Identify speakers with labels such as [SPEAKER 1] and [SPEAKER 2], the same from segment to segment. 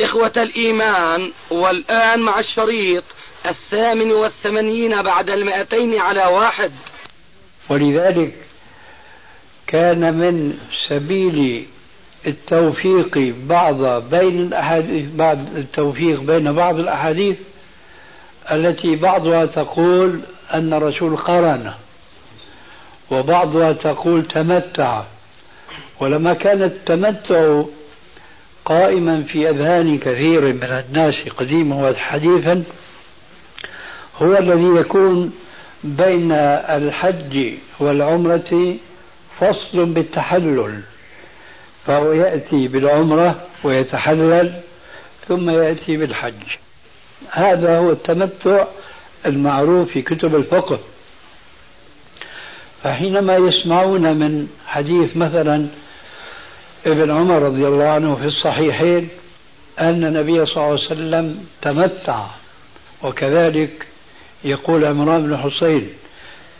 [SPEAKER 1] إخوة الإيمان والآن مع الشريط الثامن والثمانين بعد المائتين على واحد.
[SPEAKER 2] ولذلك كان من سبيل التوفيق بعض بين الأحاديث بعض التوفيق بين بعض الأحاديث التي بعضها تقول أن الرسول قرن وبعضها تقول تمتع. ولما كان التمتع قائما في أذهان كثير من الناس قديما وحديثا هو الذي يكون بين الحج والعمرة فصل بالتحلل. فهو يأتي بالعمرة ويتحلل ثم يأتي بالحج. هذا هو التمتع المعروف في كتب الفقه. فحينما يسمعون من حديث مثلا ابن عمر رضي الله عنه في الصحيحين أن النبي صلى الله عليه وسلم تمتع وكذلك يقول عمران بن حسين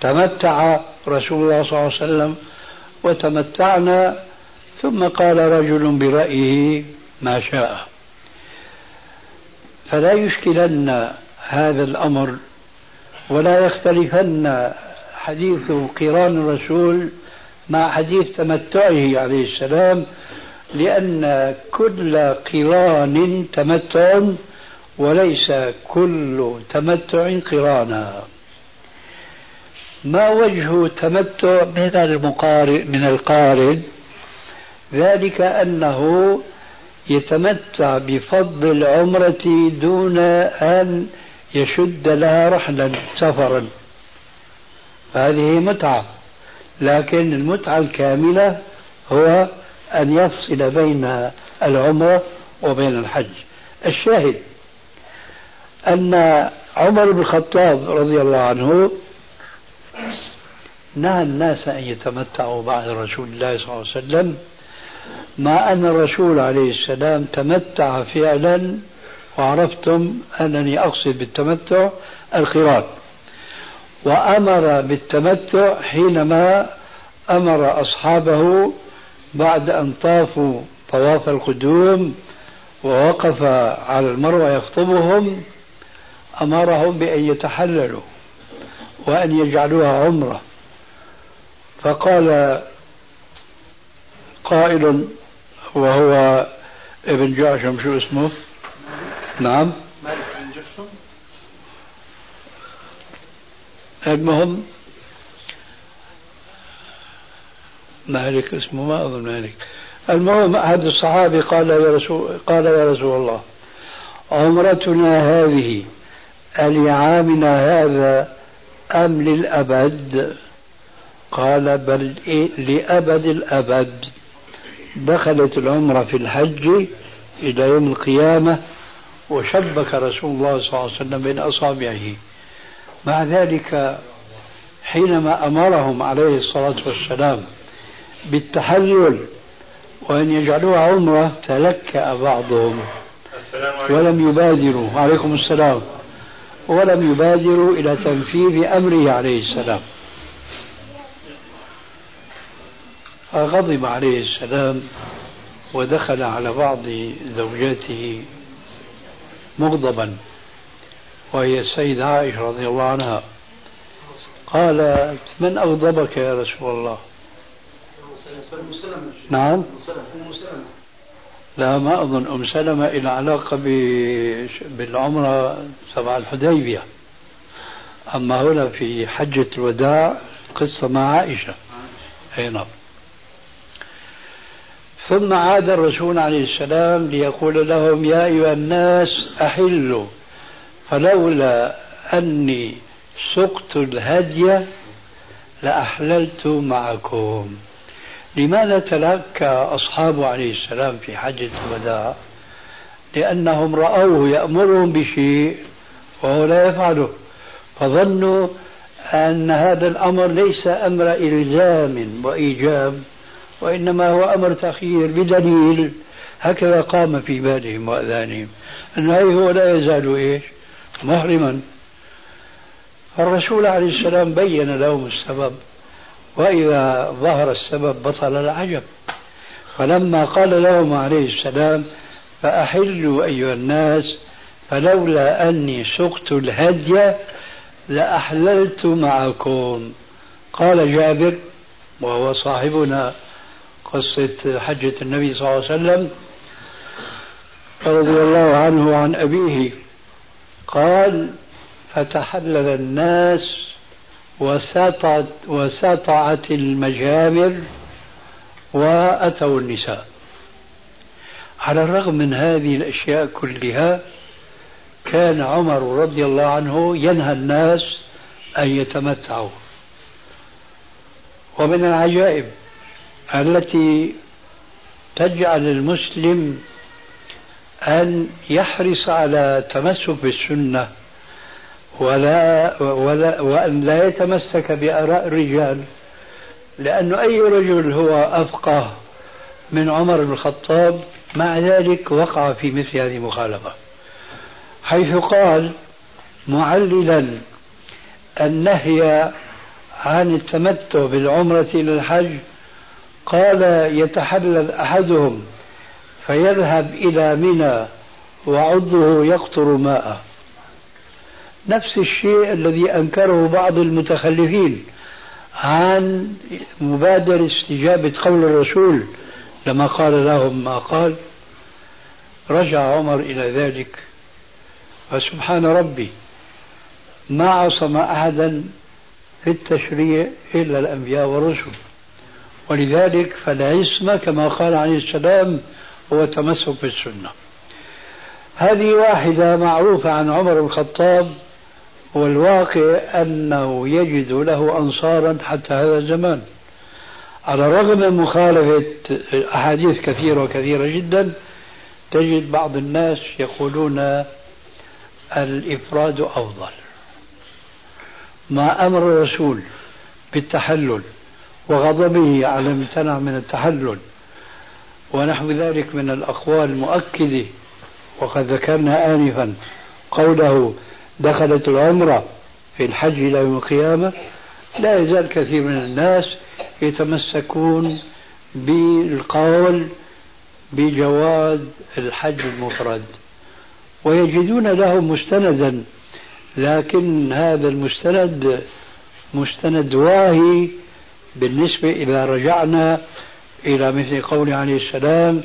[SPEAKER 2] تمتع رسول الله صلى الله عليه وسلم وتمتعنا ثم قال رجل برأيه ما شاء. فلا يشكلن هذا الأمر ولا يختلفن حديث قران الرسول مع حديث تمتعه عليه السلام لأن كل قران تمتع وليس كل تمتع قرانا. ما وجه تمتع من المقارن من القارن ذلك أنه يتمتع بفضل العمرة دون أن يشد لها رحلا سفرا. هذه متعة. لكن المتعة الكاملة هو أن يفصل بين العمرة وبين الحج. الشاهد أن عمر بن الخطاب رضي الله عنه نهى الناس أن يتمتعوا بعد رسول الله صلى الله عليه وسلم مع أن الرسول عليه السلام تمتع فعلا وعرفتم أنني أقصد بالتمتع القران وأمر بالتمتع حينما أمر أصحابه بعد أن طافوا طواف القدوم ووقف على المروة يخطبهم أمرهم بأن يتحللوا وأن يجعلوها عمرة. فقال قائل وهو ابن جعشم شو اسمه؟ نعم مالك بن جعشم المهم مالك اسمه ما أظن مالك. المهم أحد الصحابة قال يا رسول قال يا رسول الله عمرتنا هذه ألعامنا هذا أم للأبد؟ قال بل لأبد الأبد. دخلت العمرة في الحج إلى يوم القيامة وشبك رسول الله صلى الله عليه وسلم بين أصابعه. مع ذلك حينما أمرهم عليه الصلاة والسلام بالتحلل وأن يجعلوها عمرة تلكأ بعضهم. ولم يبادروا. عليكم السلام. ولم يبادروا إلى تنفيذ أمره عليه السلام. فغضب عليه السلام ودخل على بعض زوجاته مغضبا. وهي السيدة عائشة رضي الله عنها. قالت من أغضبك يا رسول الله؟ نعم. لا ما أظن. أم سلمة إلى علاقة بالعمرة تبع الحديبية. أما هنا في حجة الوداع قصة مع عائشة. أي نعم. ثم عاد الرسول عليه السلام ليقول لهم يا أيها الناس أحلوا فلولا أني سقت الهدي لأحللت معكم. لماذا تلكى أصحابه عليه السلام في حجة الوداع؟ لأنهم رأوه يأمرهم بشيء وهو لا يفعله. فظنوا أن هذا الأمر ليس أمر إلزام وإيجاب وإنما هو أمر تخيير بدليل هكذا قام في بالهم وأذانهم. أنه هو لا يزال إيش؟ محرما. الرسول عليه السلام بين لهم السبب وإذا ظهر السبب بطل العجب. فلما قال لهم عليه السلام فأحلوا أيها الناس فلولا أني سقت الهدي لأحللت معكم. قال جابر وهو صاحبنا قصة حجة النبي صلى الله عليه وسلم رضي الله عنه وعن أبيه. قال فتحلل الناس وسطت وسطعت المجامر وأتوا النساء. على الرغم من هذه الأشياء كلها كان عمر رضي الله عنه ينهى الناس أن يتمتعوا. ومن العجائب التي تجعل المسلم أن يحرص على تمسك بالسنة ولا, ولا وأن لا يتمسك بآراء الرجال لأن أي رجل هو أفقه من عمر بن الخطاب مع ذلك وقع في مثل هذه المخالفة. حيث قال معللا النهي عن التمتع بالعمرة إلى الحج قال يتحلل أحدهم فيذهب إلى منى وعضه يقطر ماء نفس الشيء الذي أنكره بعض المتخلفين عن مبادرة استجابة قول الرسول لما قال لهم ما قال. رجع عمر إلى ذلك. فسبحان ربي ما عصم أحدا في التشريع إلا الأنبياء والرسل. ولذلك فالعصمة كما قال عليه السلام هو تمسك بالسنة. هذه واحدة معروفة عن عمر الخطاب والواقع أنه يجد له أنصارا حتى هذا الزمان. على الرغم من مخالفة أحاديث كثيرة وكثيرة جدا تجد بعض الناس يقولون الإفراد أفضل. ما أمر الرسول بالتحلل وغضبه على امتنع من التحلل ونحو ذلك من الأقوال المؤكدة وقد ذكرنا آنفا قوله دخلت العمرة في الحج إلى يوم القيامة لا يزال كثير من الناس يتمسكون بالقول بجواز الحج المفرد ويجدون له مستندا لكن هذا المستند مستند واهي بالنسبة إذا رجعنا إلى مثل قوله عليه السلام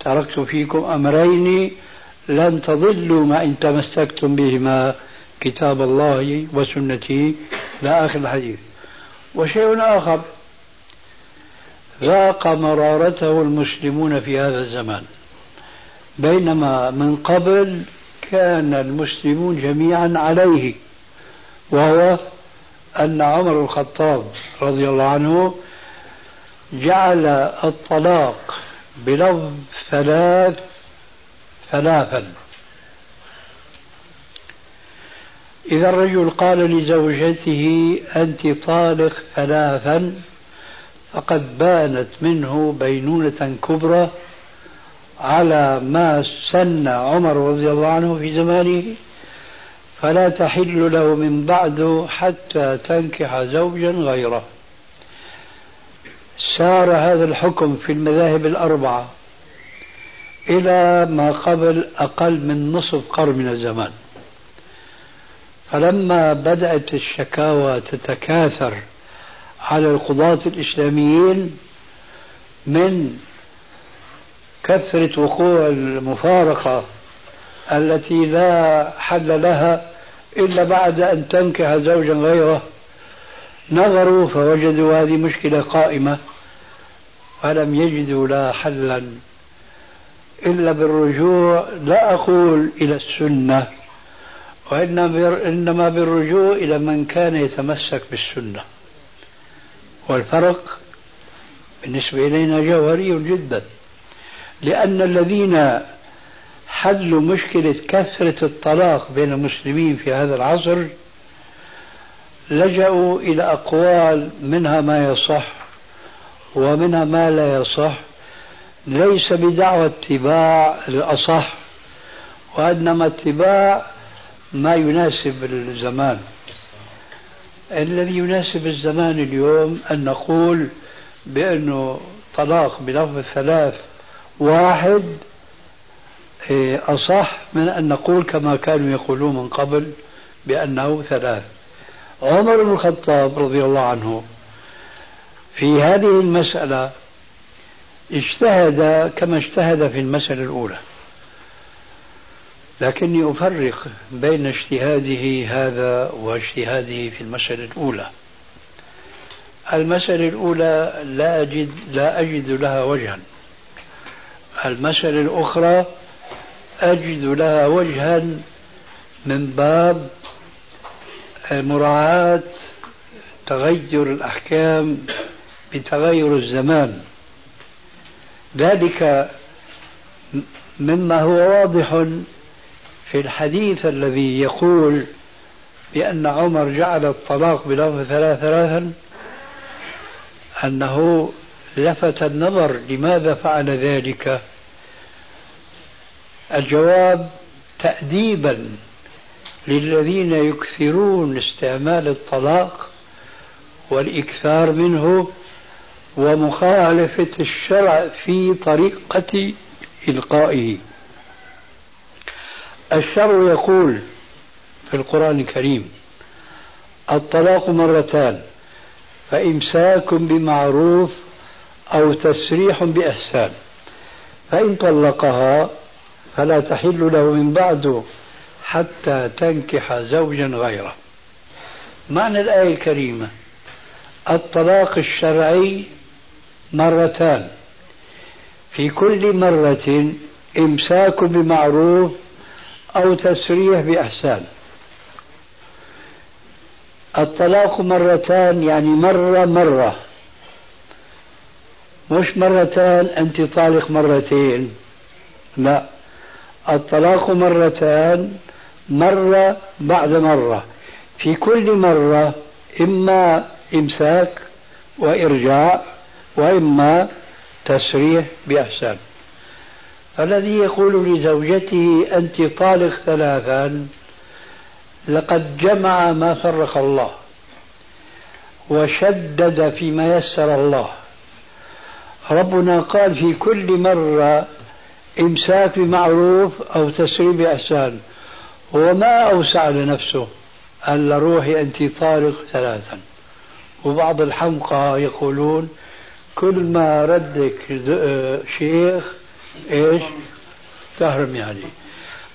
[SPEAKER 2] تركت فيكم أمرين لن تضلوا ما إن تمسكتم بهما كتاب الله وسنتي إلى آخر الحديث. وشيء آخر ذاق مرارته المسلمون في هذا الزمان. بينما من قبل كان المسلمون جميعا عليه وهو أن عمر الخطاب رضي الله عنه جعل الطلاق بلفظ ثلاث ثلاثا. إذا الرجل قال لزوجته أنت طالق ثلاثا فقد بانت منه بينونة كبرى على ما سن عمر رضي الله عنه في زمانه. فلا تحل له من بعد حتى تنكح زوجا غيره. سار هذا الحكم في المذاهب الأربعة إلى ما قبل أقل من نصف قرن من الزمان. فلما بدأت الشكاوى تتكاثر على القضاة الإسلاميين من كثرة وقوع المفارقة التي لا حل لها إلا بعد أن تنكح زوجا غيره نظروا فوجدوا هذه مشكلة قائمة. فلم يجدوا لا حلا إلا بالرجوع لا أقول إلى السنة وإنما بالرجوع إلى من كان يتمسك بالسنة. والفرق بالنسبة إلينا جوهري جدا لأن الذين حلوا مشكلة كثرة الطلاق بين المسلمين في هذا العصر لجأوا إلى أقوال منها ما يصح ومنها ما لا يصح. ليس بدعوى اتباع الأصح وإنما اتباع ما يناسب الزمان. الذي يناسب الزمان اليوم أن نقول بأنه طلاق بلفظ الثلاث واحد إيه، أصح من أن نقول كما كانوا يقولون من قبل بأنه ثلاث. عمر بن الخطاب رضي الله عنه في هذه المسألة اجتهد كما اجتهد في المسألة الأولى. لكني أفرق بين اجتهاده هذا واجتهاده في المسألة الأولى. المسألة الأولى لا أجد لا أجد لها وجها. المسألة الأخرى أجد لها وجها من باب مراعاة تغير الأحكام بتغير الزمان. ذلك مما هو واضح في الحديث الذي يقول بأن عمر جعل الطلاق بلفظ ثلاث ثلاثا أنه لفت النظر لماذا فعل ذلك. الجواب تأديبا للذين يكثرون استعمال الطلاق والإكثار منه ومخالفة الشرع في طريقة إلقائه. الشرع يقول في القرآن الكريم الطلاق مرتان فإمساك بمعروف أو تسريح بإحسان. فإن طلقها فلا تحل له من بعد حتى تنكح زوجا غيره. معنى الآية الكريمة الطلاق الشرعي مرتان. في كل مرة إمساك بمعروف أو تسريح بإحسان. الطلاق مرتان يعني مرة مرة. مش مرتان أنت طالق مرتين. لا. الطلاق مرتان مرة بعد مرة. في كل مرة إما إمساك وإرجاع وإما تسريح بإحسان. الذي يقول لزوجته أنت طالق ثلاثا لقد جمع ما فرق الله وشدد فيما يسر الله. ربنا قال في كل مرة إمساك بمعروف أو تسريح بإحسان هو ما أوسع لنفسه قال روحي أنت طارق ثلاثا. وبعض الحمقى يقولون كل ما ردك شيخ إيش؟ تهرم يعني.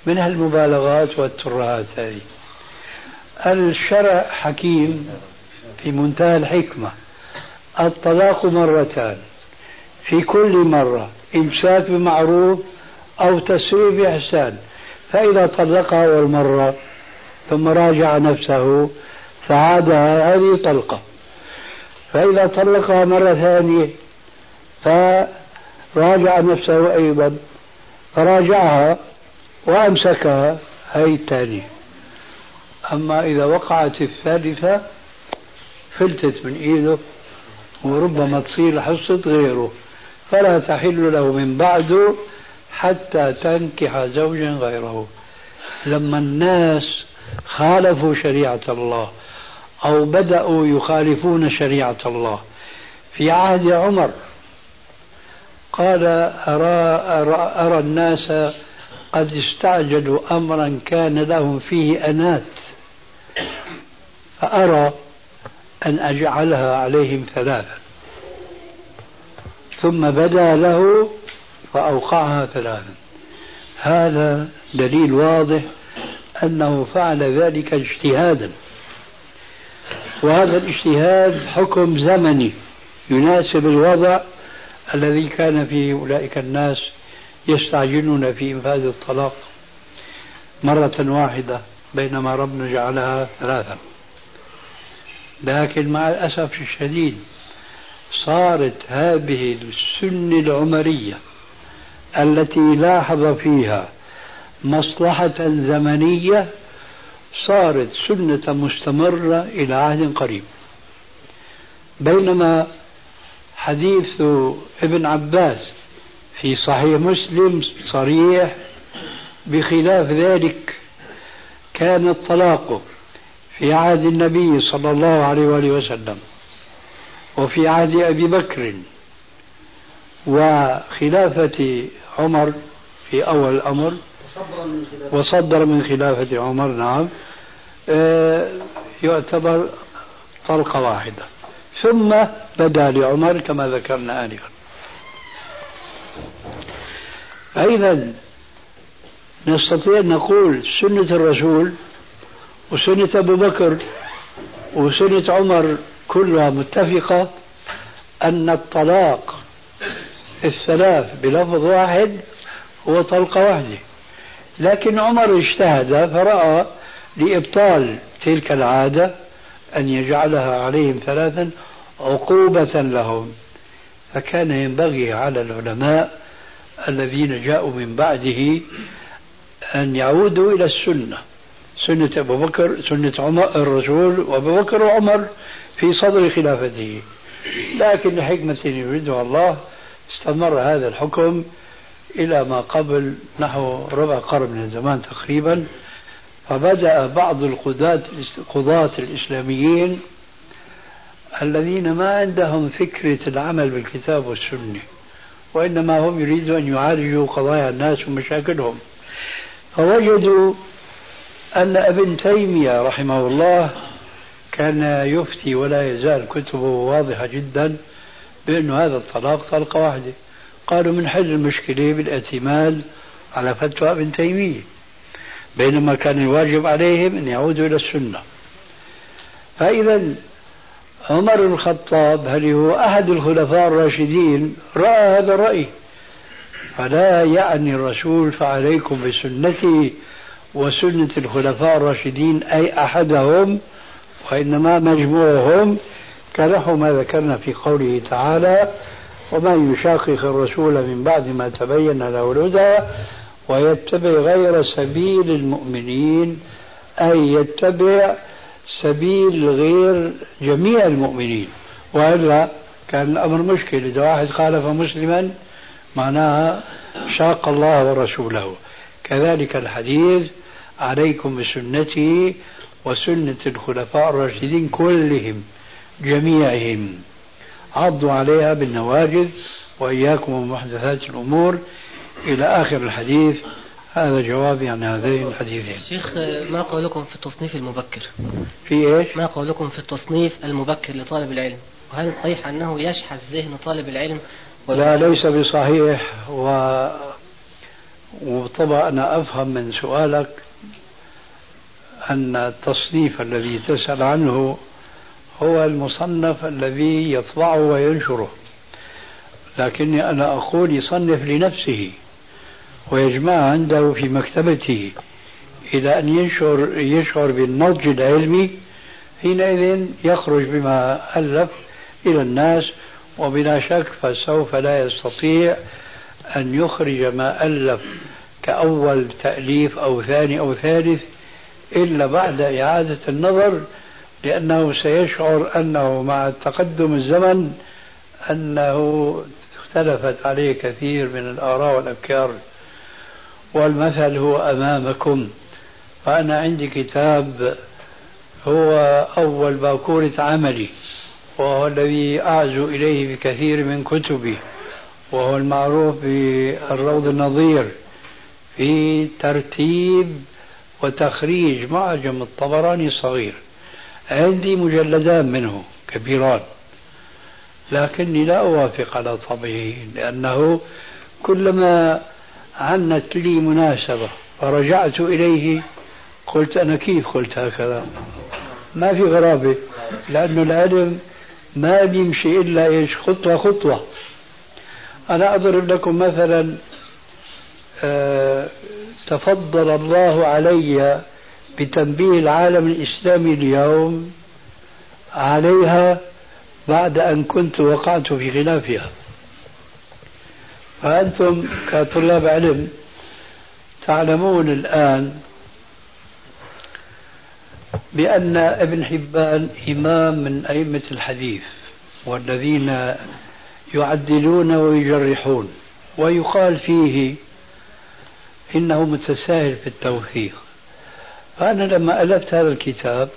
[SPEAKER 2] من هالمبالغات والترهات هذه. الشرع حكيم في منتهى الحكمة. الطلاق مرتان. في كل مرة. إمساك بمعروف أو تسريب بإحسان. فإذا طلقها أول مرة ثم راجع نفسه فعادها هذه طلقة. فإذا طلقها مرة ثانية فراجع نفسه أيضا فراجعها وأمسكها هي الثانية أما إذا وقعت الثالثة فلتت من إيده وربما تصير حصة غيره. فلا تحل له من بعد حتى تنكح زوجا غيره. لما الناس خالفوا شريعة الله أو بدأوا يخالفون شريعة الله. في عهد عمر قال أرى, أرى, أرى الناس قد استعجلوا أمرا كان لهم فيه أنات فأرى أن أجعلها عليهم ثلاثا. ثم بدا له فأوقعها ثلاثا. هذا دليل واضح أنه فعل ذلك اجتهادا. وهذا الاجتهاد حكم زمني يناسب الوضع الذي كان فيه أولئك الناس يستعجلون في إنفاذ الطلاق مرة واحدة بينما ربنا جعلها ثلاثة. لكن مع الأسف الشديد صارت هذه السنة العمرية التي لاحظ فيها مصلحة زمنية صارت سنة مستمرة إلى عهد قريب. بينما حديث ابن عباس في صحيح مسلم صريح بخلاف ذلك كان الطلاق في عهد النبي صلى الله عليه وآله وسلم وفي عهد أبي بكر وخلافة عمر في أول الأمر. وصدر من خلافة عمر نعم. آه، يعتبر طلقة واحدة. ثم بدا لعمر كما ذكرنا آنفا. فإذا نستطيع أن نقول سنة الرسول وسنة أبو بكر وسنة عمر كلها متفقة أن الطلاق الثلاث بلفظ واحد هو طلقة واحدة. لكن عمر اجتهد فرأى لإبطال تلك العادة أن يجعلها عليهم ثلاثا عقوبة لهم. فكان ينبغي على العلماء الذين جاءوا من بعده أن يعودوا إلى السنة. سنة أبو بكر سنة عمر الرسول وأبو بكر وعمر في صدر خلافته. لكن لحكمة يريدها الله استمر هذا الحكم إلى ما قبل نحو ربع قرن من الزمان تقريبا فبدأ بعض القضاة قضاة الإسلاميين الذين ما عندهم فكرة العمل بالكتاب والسنة وإنما هم يريدوا أن يعالجوا قضايا الناس ومشاكلهم. فوجدوا أن ابن تيمية رحمه الله كان يفتي ولا يزال كتبه واضحة جدا بأن هذا الطلاق طلقة واحدة. قالوا من حل المشكلة بالإعتماد على فتوى ابن تيمية بينما كان الواجب عليهم أن يعودوا إلى السنة. فإذا عمر الخطاب هل هو أحد الخلفاء الراشدين؟ رأى هذا الرأي. فلا يعني الرسول فعليكم بسنتي وسنة الخلفاء الراشدين أي أحدهم وإنما مجموعهم كنحو ما ذكرنا في قوله تعالى ومن يشاقق الرسول من بعد ما تبين له الهدى ويتبع غير سبيل المؤمنين أي يتبع سبيل غير جميع المؤمنين. وإلا كان الأمر مشكل. إذا واحد خالف مسلما معناها شاق الله ورسوله. كذلك الحديث عليكم بسنتي وسنة الخلفاء الراشدين كلهم جميعهم. عضوا عليها بالنواجذ وإياكم ومحدثات الأمور إلى آخر الحديث. هذا جوابي عن هذين الحديثين.
[SPEAKER 3] شيخ ما قولكم في التصنيف المبكر؟
[SPEAKER 2] في إيش؟
[SPEAKER 3] ما قولكم في التصنيف المبكر لطالب العلم؟ وهل صحيح أنه يشحذ ذهن طالب العلم؟
[SPEAKER 2] لا ليس بصحيح. و... وطبعا أنا أفهم من سؤالك أن التصنيف الذي تسأل عنه هو المصنف الذي يطبعه وينشره. لكني أنا أقول يصنف لنفسه ويجمع عنده في مكتبته إلى أن ينشر يشعر بالنضج العلمي حينئذ يخرج بما ألف إلى الناس وبلا شك فسوف لا يستطيع أن يخرج ما ألف كأول تأليف أو ثاني أو ثالث إلا بعد إعادة النظر لأنه سيشعر أنه مع تقدم الزمن أنه اختلفت عليه كثير من الآراء والأفكار. والمثل هو أمامكم. فأنا عندي كتاب هو أول باكورة عملي وهو الذي أعزو إليه بكثير من كتبي وهو المعروف بالروض النظير في ترتيب وتخريج معجم الطبراني الصغير. عندي مجلدان منه كبيران لكني لا أوافق على طبعه لأنه كلما عنت لي مناسبة فرجعت إليه قلت أنا كيف قلت هكذا؟ ما في غرابة لأن العلم ما بيمشي إلا إيش؟ خطوة خطوة. أنا أضرب لكم مثلا أه تفضل الله علي بتنبيه العالم الإسلامي اليوم عليها بعد أن كنت وقعت في خلافها. فأنتم كطلاب علم تعلمون الآن بأن ابن حبان إمام من أئمة الحديث والذين يعدلون ويجرحون ويقال فيه إنه متساهل في التوثيق فأنا لما ألفت هذا الكتاب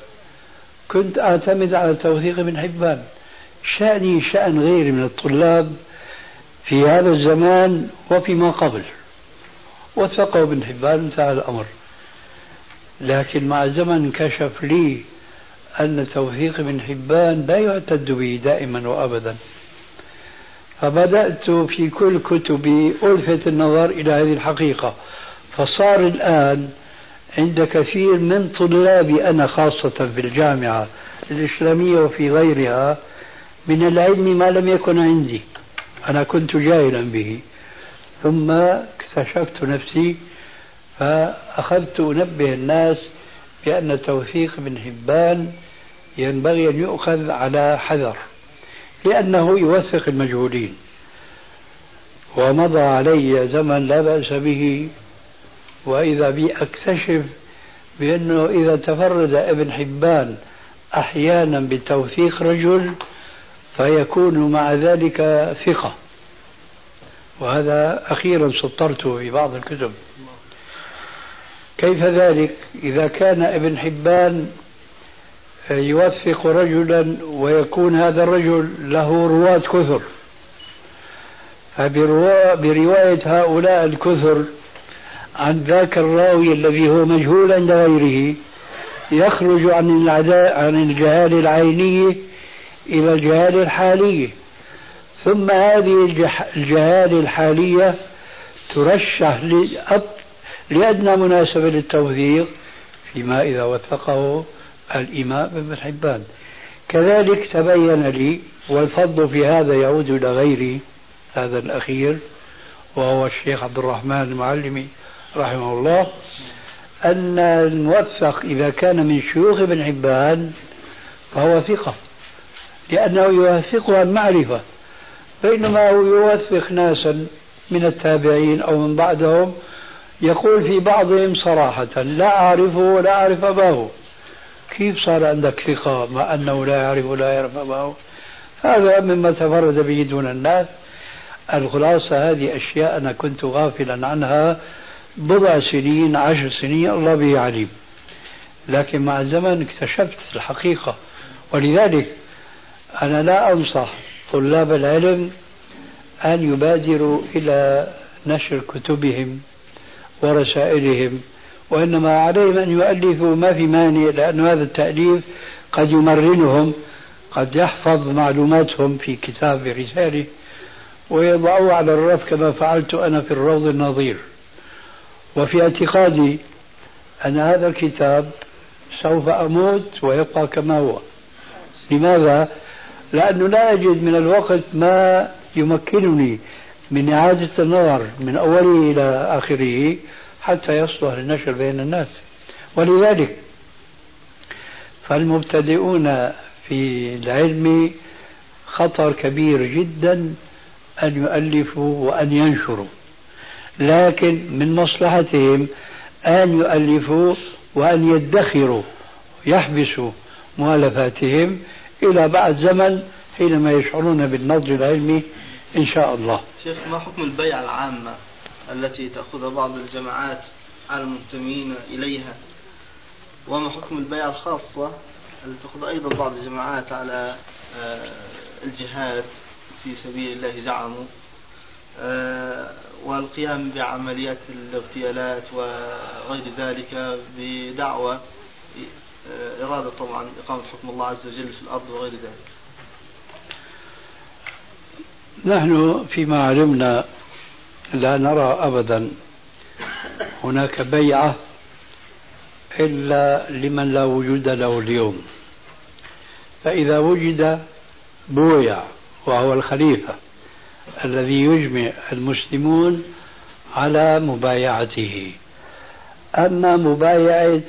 [SPEAKER 2] كنت أعتمد على توثيق ابن حبان. شأني شأن غيري من الطلاب في هذا الزمان وفيما قبل. وثقوا ابن حبان انتهى الأمر. لكن مع الزمن انكشف لي أن توثيق ابن حبان لا يعتد به دائما وأبدا. فبدأت في كل كتبي ألفت النظر إلى هذه الحقيقة. فصار الآن عند كثير من طلابي أنا خاصة في الجامعة الإسلامية وفي غيرها من العلم ما لم يكن عندي. أنا كنت جاهلا به. ثم اكتشفت نفسي فأخذت أنبه الناس بأن توثيق ابن حبان ينبغي أن يؤخذ على حذر لأنه يوثق المجهولين. ومضى علي زمن لا بأس به. وإذا بي أكتشف بأنه إذا تفرد ابن حبان أحيانا بتوثيق رجل فيكون مع ذلك ثقة. وهذا أخيرا سطرته في بعض الكتب. كيف ذلك؟ إذا كان ابن حبان يوثق رجلا ويكون هذا الرجل له رواة كثر. فبرواية هؤلاء الكثر عن ذاك الراوي الذي هو مجهول عند غيره يخرج عن عن الجهال العينية إلى الجهال الحالية ثم هذه الجهال الحالية ترشح لأدنى مناسبة للتوثيق فيما إذا وثقه الإمام ابن حبان. كذلك تبين لي والفضل في هذا يعود إلى غيري هذا الأخير وهو الشيخ عبد الرحمن المعلمي. رحمه الله أن الموثق إذا كان من شيوخ ابن حبان فهو ثقة لأنه يوثق عن معرفة بينما هو يوثق ناسا من التابعين أو من بعدهم يقول في بعضهم صراحة لا أعرفه ولا أعرف أباه. كيف صار عندك ثقة مع أنه لا يعرف ولا يعرف أباه؟ هذا مما تفرد به دون الناس. الخلاصة هذه أشياء أنا كنت غافلا عنها بضع سنين عشر سنين الله به عليم. لكن مع الزمن اكتشفت الحقيقة. ولذلك أنا لا أنصح طلاب العلم أن يبادروا إلى نشر كتبهم ورسائلهم وإنما عليهم أن يؤلفوا ما في مانع لأن هذا التأليف قد يمرنهم قد يحفظ معلوماتهم في كتاب رسالة ويضعوه على الرف كما فعلت أنا في الروض النظير. وفي اعتقادي أن هذا الكتاب سوف أموت ويبقى كما هو. لماذا؟ لأنه لا أجد من الوقت ما يمكنني من إعادة النظر من أوله إلى آخره حتى يصلح للنشر بين الناس. ولذلك فالمبتدئون في العلم خطر كبير جدا أن يؤلفوا وأن ينشروا. لكن من مصلحتهم أن يؤلفوا وأن يدخروا يحبسوا مؤلفاتهم إلى بعد زمن حينما يشعرون بالنضج العلمي إن شاء الله.
[SPEAKER 4] شيخ ما حكم البيعة العامة التي تأخذها بعض الجماعات على المنتمين إليها؟ وما حكم البيعة الخاصة التي تأخذ أيضا بعض الجماعات على آه، الجهاد في سبيل الله زعموا؟ آه، والقيام بعمليات الاغتيالات وغير ذلك بدعوى آه، إرادة طبعا إقامة حكم الله عز وجل في الأرض وغير ذلك.
[SPEAKER 2] نحن فيما علمنا لا نرى أبدا هناك بيعة إلا لمن لا وجود له اليوم. فإذا وجد بويع وهو الخليفة الذي يجمع المسلمون على مبايعته. أما مبايعة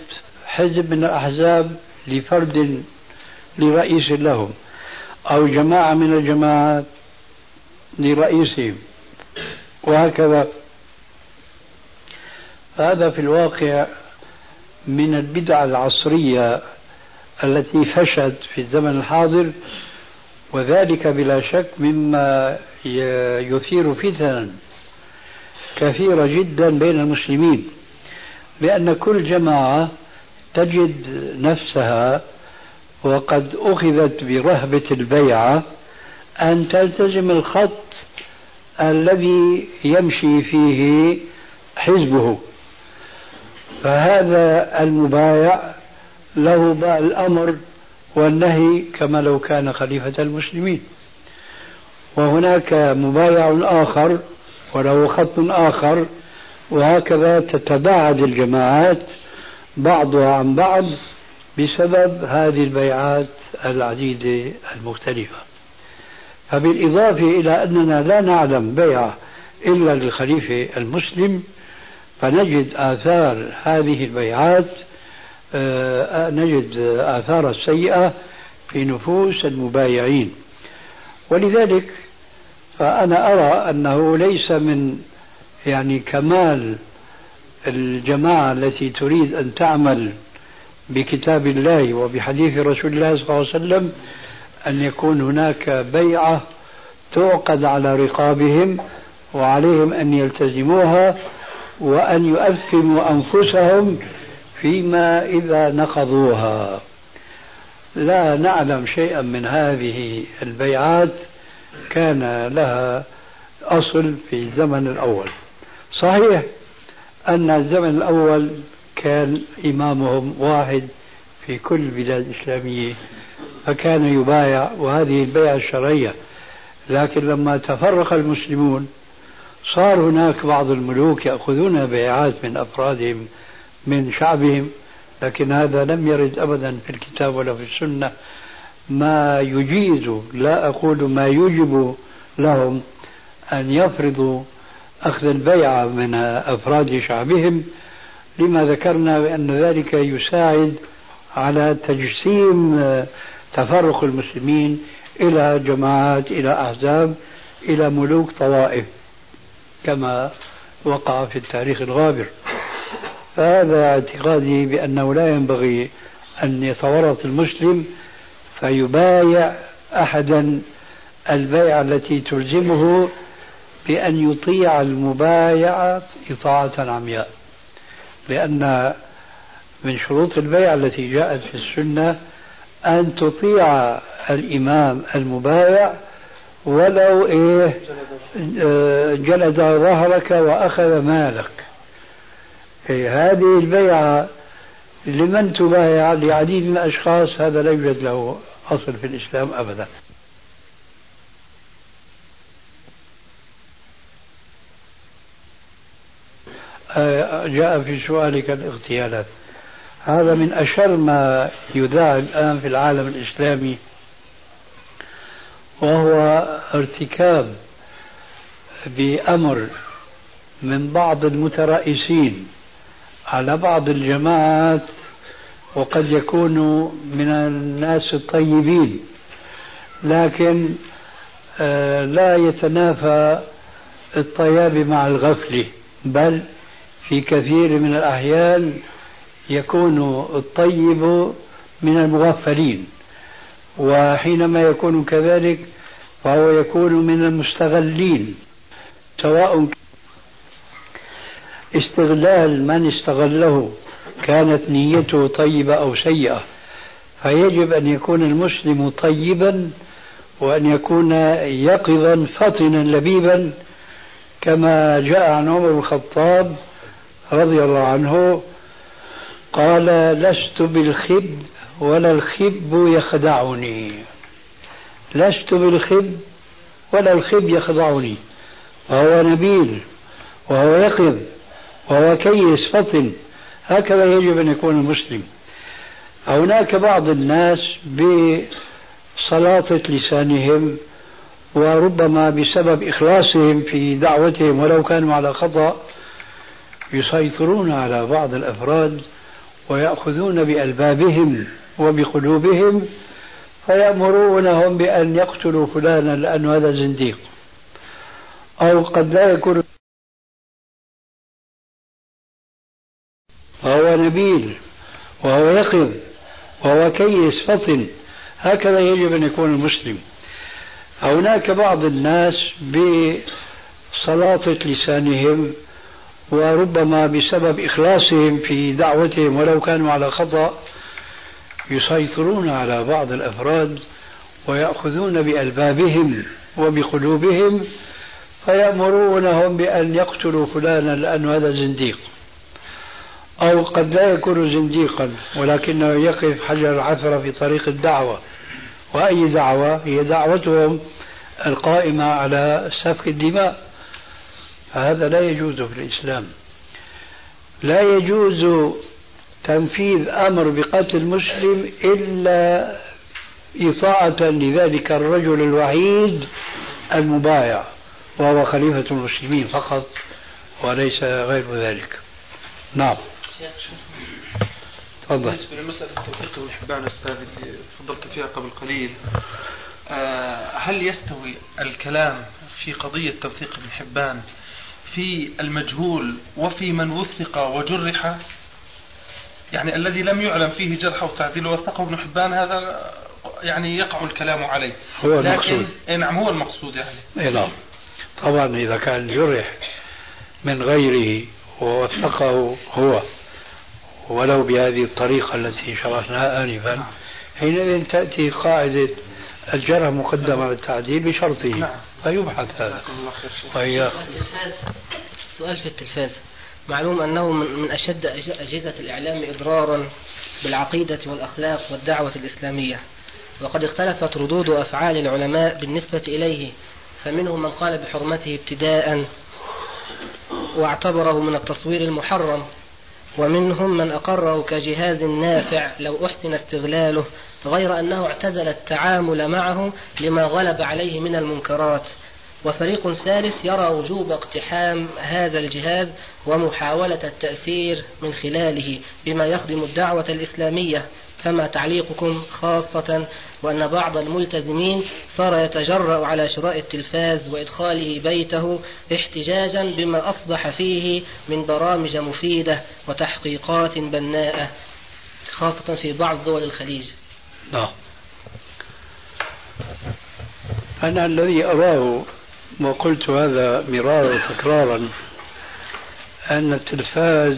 [SPEAKER 2] حزب من الأحزاب لفرد لرئيس لهم أو جماعة من الجماعات لرئيسهم وهكذا. هذا في الواقع من البدع العصرية التي فشت في الزمن الحاضر وذلك بلا شك مما يثير فتنا كثيرة جدا بين المسلمين لأن كل جماعة تجد نفسها وقد أخذت برهبة البيعة أن تلتزم الخط الذي يمشي فيه حزبه. فهذا المبايع له الأمر والنهي كما لو كان خليفة المسلمين. وهناك مبايع آخر وله خط آخر وهكذا تتباعد الجماعات بعضها عن بعض بسبب هذه البيعات العديدة المختلفة. فبالإضافة إلى أننا لا نعلم بيع إلا للخليفة المسلم فنجد آثار هذه البيعات آه، نجد آثار السيئة في نفوس المبايعين. ولذلك فأنا أرى أنه ليس من يعني كمال الجماعة التي تريد أن تعمل بكتاب الله وبحديث رسول الله صلى الله عليه وسلم أن يكون هناك بيعة تعقد على رقابهم وعليهم أن يلتزموها وأن يؤثموا أنفسهم فيما إذا نقضوها. لا نعلم شيئا من هذه البيعات كان لها أصل في الزمن الأول. صحيح أن الزمن الأول كان إمامهم واحد في كل البلاد الإسلامية فكان يبايع وهذه البيعة الشرعية. لكن لما تفرق المسلمون صار هناك بعض الملوك يأخذون بيعات من أفرادهم من شعبهم لكن هذا لم يرد أبدا في الكتاب ولا في السنة. ما يجيز لا أقول ما يجب لهم أن يفرضوا أخذ البيعة من أفراد شعبهم. لما ذكرنا بأن ذلك يساعد على تجسيم تفرق المسلمين إلى جماعات إلى أحزاب إلى ملوك طوائف كما وقع في التاريخ الغابر. فهذا اعتقادي بأنه لا ينبغي أن يتورط المسلم فيبايع أحدا البيعة التي تلزمه بأن يطيع المبايعة إطاعة عمياء. لأن من شروط البيعة التي جاءت في السنة أن تطيع الإمام المبايع ولو إيه جلد ظهرك وأخذ مالك. إيه هذه البيعة لمن تبايع لعديد من الأشخاص هذا لا يوجد له أصل في الإسلام أبدا. آه، جاء في سؤالك الاغتيالات. هذا من أشر ما يذاع الآن في العالم الإسلامي وهو ارتكاب بأمر من بعض المترأسين على بعض الجماعات وقد يكونوا من الناس الطيبين لكن آه، لا يتنافى الطياب مع الغفله بل في كثير من الأحيان يكون الطيب من المغفلين وحينما يكون كذلك فهو يكون من المستغلين سواء استغلال من استغله كانت نيته طيبة أو سيئة فيجب أن يكون المسلم طيبا وأن يكون يقظا فطنا لبيبا كما جاء عن عمر بن الخطاب رضي الله عنه قال لست بالخب ولا الخب يخدعني. لست بالخب ولا الخب يخدعني. فهو نبيل وهو يقظ. وهو كيس فطن هكذا يجب أن يكون المسلم. هناك بعض الناس بسلاطة لسانهم وربما بسبب إخلاصهم في دعوتهم ولو كانوا على خطأ يسيطرون على بعض الأفراد ويأخذون بألبابهم وبقلوبهم فيأمرونهم بأن يقتلوا فلانا لأنه هذا زنديق. أو قد لا يكون فهو نبيل وهو يقظ وهو كيس فطن. هكذا يجب أن يكون المسلم. هناك بعض الناس بسلاطة لسانهم وربما بسبب إخلاصهم في دعوتهم ولو كانوا على خطأ يسيطرون على بعض الأفراد ويأخذون بألبابهم وبقلوبهم فيأمرونهم بأن يقتلوا فلانا لأن هذا زنديق. أو قد لا يكون زنديقا ولكنه يقف حجر العثرة في طريق الدعوة. وأي دعوة؟ هي دعوتهم القائمة على سفك الدماء. فهذا لا يجوز في الإسلام. لا يجوز تنفيذ أمر بقتل مسلم إلا إطاعة لذلك الرجل الوحيد المبايع وهو خليفة المسلمين فقط وليس غير ذلك. نعم.
[SPEAKER 5] تفضل. بالنسبة لمسألة التوثيق ابن حبان أستاذ تفضلت فيها قبل قليل آه، هل يستوي الكلام في قضية توثيق ابن حبان في المجهول وفي من وثق وجرح؟ يعني الذي لم يعلم فيه جرح وتعديل وثقه ابن حبان هذا يعني يقع الكلام عليه.
[SPEAKER 2] هو المقصود.
[SPEAKER 5] إيه نعم هو المقصود يعني.
[SPEAKER 2] إي نعم. طبعا إذا كان جرح من غيره ووثقه هو. ولو بهذه الطريقة التي شرحناها آنفا نعم. حينئذ تأتي قاعدة الجرح مقدم على التعديل بشرطه نعم. فيبحث هذا.
[SPEAKER 3] سؤال في التلفاز. معلوم أنه من أشد أجهزة الإعلام إضرارا بالعقيدة والأخلاق والدعوة الإسلامية. وقد اختلفت ردود أفعال العلماء بالنسبة إليه فمنهم من قال بحرمته ابتداء واعتبره من التصوير المحرم. ومنهم من أقره كجهاز نافع لو أحسن استغلاله غير أنه اعتزل التعامل معه لما غلب عليه من المنكرات. وفريق ثالث يرى وجوب اقتحام هذا الجهاز ومحاولة التأثير من خلاله بما يخدم الدعوة الإسلامية. فما تعليقكم خاصة وأن بعض الملتزمين صار يتجرأ على شراء التلفاز وإدخاله بيته احتجاجا بما أصبح فيه من برامج مفيدة وتحقيقات بناءة خاصة في بعض دول الخليج.
[SPEAKER 2] نعم. أنا الذي أراه وقلت هذا مرارا وتكرارا أن التلفاز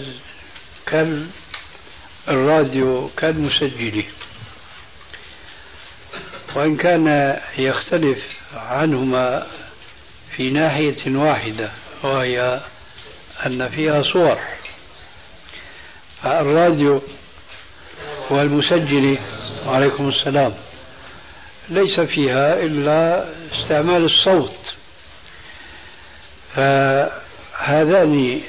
[SPEAKER 2] كالراديو كالمسجل وإن كان يختلف عنهما في ناحية واحدة وهي أن فيها صور. الراديو والمسجل وعليكم السلام ليس فيها إلا استعمال الصوت. فهذان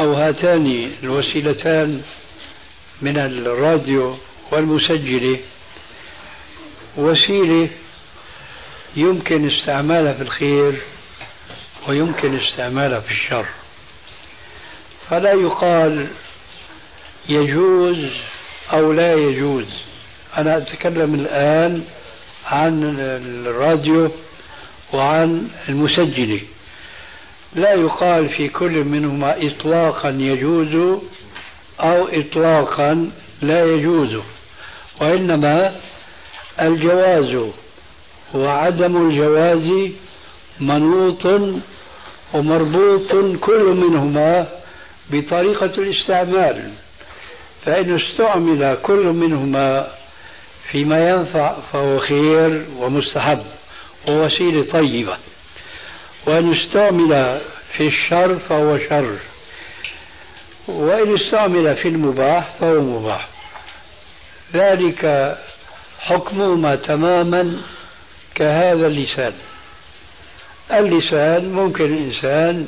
[SPEAKER 2] أو هاتان الوسيلتان من الراديو والمسجل. وسيلة يمكن استعمالها في الخير ويمكن استعمالها في الشر. فلا يقال يجوز أو لا يجوز. أنا أتكلم الآن عن الراديو وعن المسجلة لا يقال في كل منهما إطلاقا يجوز أو إطلاقا لا يجوز وإنما الجواز وعدم الجواز منوط ومربوط كل منهما بطريقة الاستعمال فإن استعمل كل منهما فيما ينفع فهو خير ومستحب ووسيلة طيبة وإن استعمل في الشر فهو شر. وإن استعمل في المباح فهو مباح. ذلك حكمهما تماما كهذا اللسان. اللسان ممكن الإنسان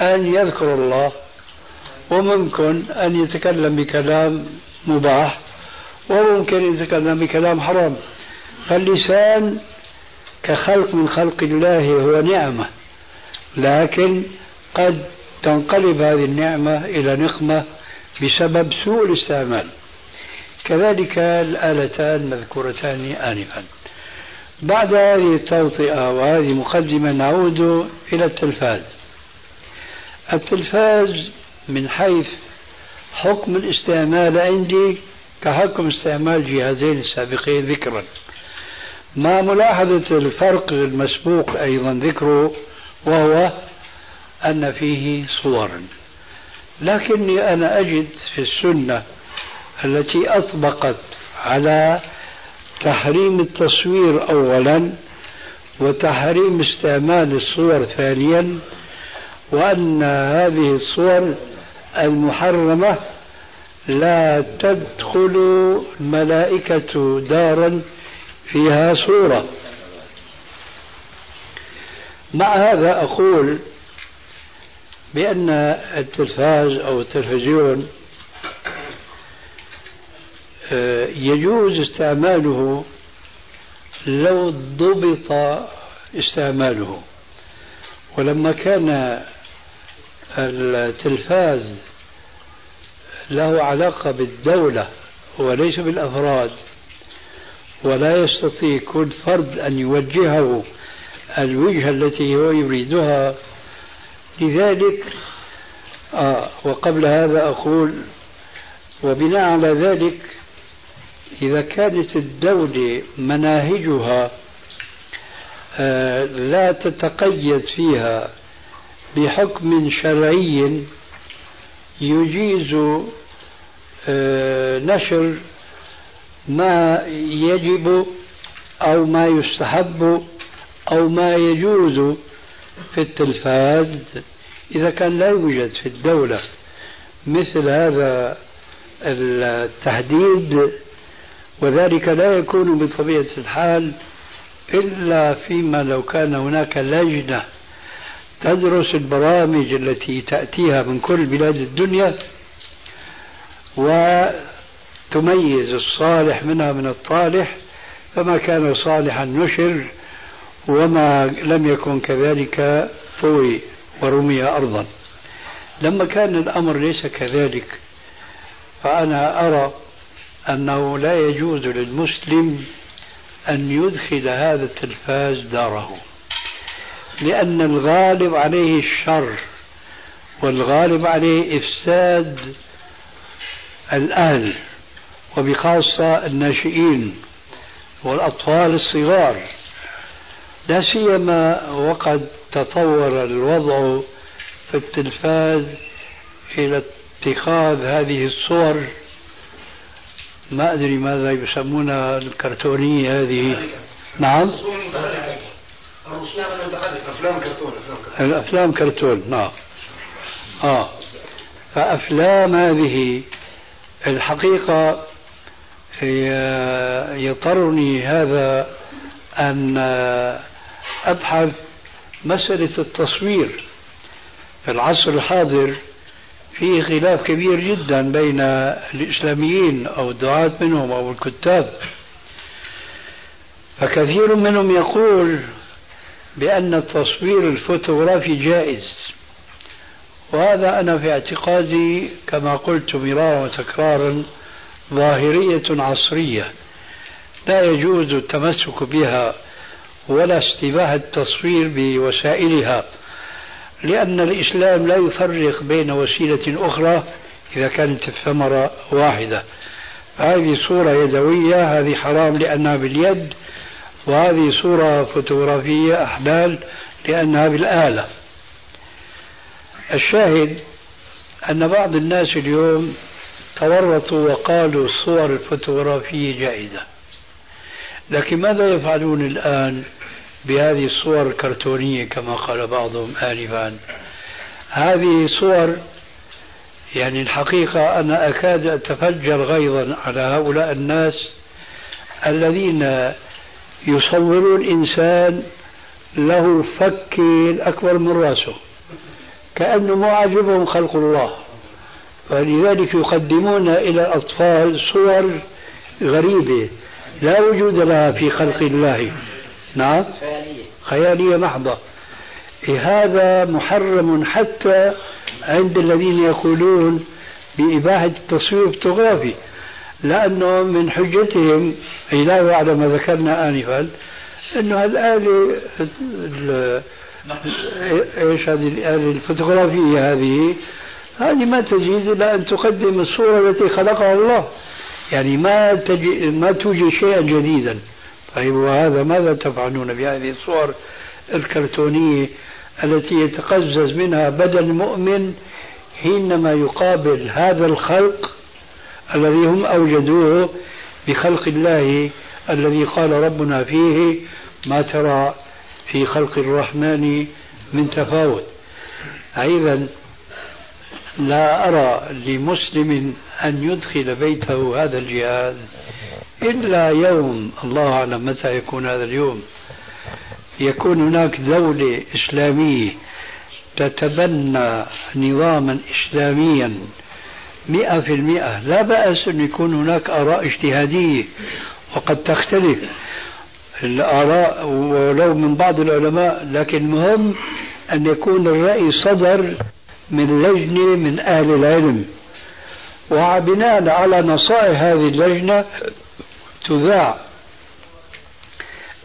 [SPEAKER 2] أن يذكر الله وممكن أن يتكلم بكلام مباح وممكن يتكلم بكلام حرام. فاللسان كخلق من خلق الله هو نعمة. لكن قد تنقلب هذه النعمة إلى نقمة بسبب سوء الاستعمال. كذلك الآلتان المذكورتان آنفا. بعد هذه التوطئة وهذه مقدمة نعود إلى التلفاز. التلفاز من حيث حكم الاستعمال عندي كحكم استعمال جهازين السابقين ذكرا. مع ملاحظة الفرق المسبوق أيضا ذكره وهو أن فيه صورا لكني أنا أجد في السنة التي أطبقت على تحريم التصوير أولا وتحريم استعمال الصور ثانيا وأن هذه الصور المحرمة لا تدخل الملائكة دارا فيها صورة. مع هذا أقول بأن التلفاز أو التلفزيون آه، يجوز استعماله لو ضبط استعماله. ولما كان التلفاز له علاقة بالدولة وليس بالأفراد ولا يستطيع كل فرد أن يوجهه الوجهة التي هو يريدها لذلك آه وقبل هذا أقول وبناء على ذلك إذا كانت الدولة مناهجها آه لا تتقيد فيها بحكم شرعي يجيز آه نشر ما يجب أو ما يستحب أو ما يجوز في التلفاز إذا كان لا يوجد في الدولة مثل هذا التحديد وذلك لا يكون بطبيعة الحال إلا فيما لو كان هناك لجنة تدرس البرامج التي تأتيها من كل بلاد الدنيا وتميز الصالح منها من الطالح فما كان صالحا نشر وما لم يكن كذلك طوي ورمي أرضا. لما كان الأمر ليس كذلك فأنا أرى أنه لا يجوز للمسلم أن يدخل هذا التلفاز داره لأن الغالب عليه الشر والغالب عليه إفساد الأهل وبخاصة الناشئين والأطفال الصغار. لا سيما وقد تطور الوضع في التلفاز إلى اتخاذ هذه الصور. ما أدري ماذا يسمونها الكرتونية هذه. نعم. أفلام كرتون الأفلام كرتون نعم. آه. فأفلام هذه الحقيقة يضطرني هذا أن أبحث مسألة التصوير في العصر الحاضر في خلاف كبير جدا بين الإسلاميين أو الدعاة منهم أو الكتاب. فكثير منهم يقول بأن التصوير الفوتوغرافي جائز وهذا أنا في اعتقادي كما قلت مرارا وتكرارا ظاهرية عصرية لا يجوز التمسك بها ولا استباحة التصوير بوسائلها لأن الإسلام لا يفرق بين وسيلة أخرى إذا كانت الثمرة واحدة. هذه صورة يدوية هذه حرام لأنها باليد وهذه صورة فوتوغرافية أحبال لأنها بالآلة. الشاهد أن بعض الناس اليوم تورطوا وقالوا الصور الفوتوغرافية جائزة. لكن ماذا يفعلون الآن؟ بهذه الصور الكرتونية كما قال بعضهم آنفا هذه صور يعني الحقيقة أنا أكاد أتفجر غيظا على هؤلاء الناس الذين يصورون إنسان له فكين أكبر من رأسه كأنه ما عجبهم خلق الله. فلذلك يقدمون إلى الأطفال صور غريبة لا وجود لها في خلق الله. نعم. خيالية. خيالية محضة. إيه هذا محرم حتى عند الذين يقولون بإباحة التصوير الفوتوغرافي لأنه من حجتهم علاوة على ما ذكرنا آنفا أنه الآلة إيش هذه الآلة الفوتوغرافية هذه؟ هذه ما تجيز إلا أن تقدم الصورة التي خلقها الله. يعني ما تجي ما توجد شيئا جديدا. طيب وهذا ماذا تفعلون بهذه الصور الكرتونية التي يتقزز منها بدن المؤمن حينما يقابل هذا الخلق الذي هم أوجدوه بخلق الله الذي قال ربنا فيه ما ترى في خلق الرحمن من تفاوت. أيضا لا أرى لمسلم أن يدخل بيته هذا الجهاز. إلا يوم الله أعلم متى يكون هذا اليوم. يكون هناك دولة إسلامية تتبنى نظاما إسلاميا مئة في المئة. لا بأس أن يكون هناك آراء اجتهادية وقد تختلف الآراء ولو من بعض العلماء لكن المهم أن يكون الرأي صدر من لجنة من أهل العلم. وبناء على نصائح هذه اللجنة تذاع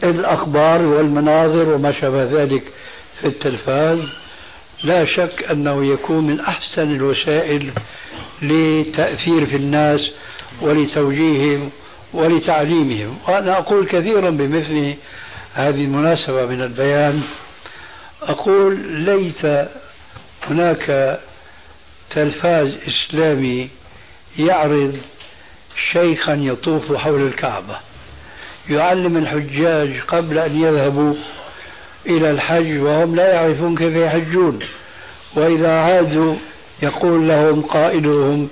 [SPEAKER 2] الأخبار والمناظر وما شابه ذلك في التلفاز لا شك أنه يكون من أحسن الوسائل لتأثير في الناس ولتوجيههم ولتعليمهم. وأنا أقول كثيرا بمثل هذه المناسبة من البيان. أقول ليت هناك تلفاز إسلامي يعرض شيخا يطوف حول الكعبة. يعلم الحجاج قبل أن يذهبوا إلى الحج وهم لا يعرفون كيف يحجون. وإذا عادوا يقول لهم قائلهم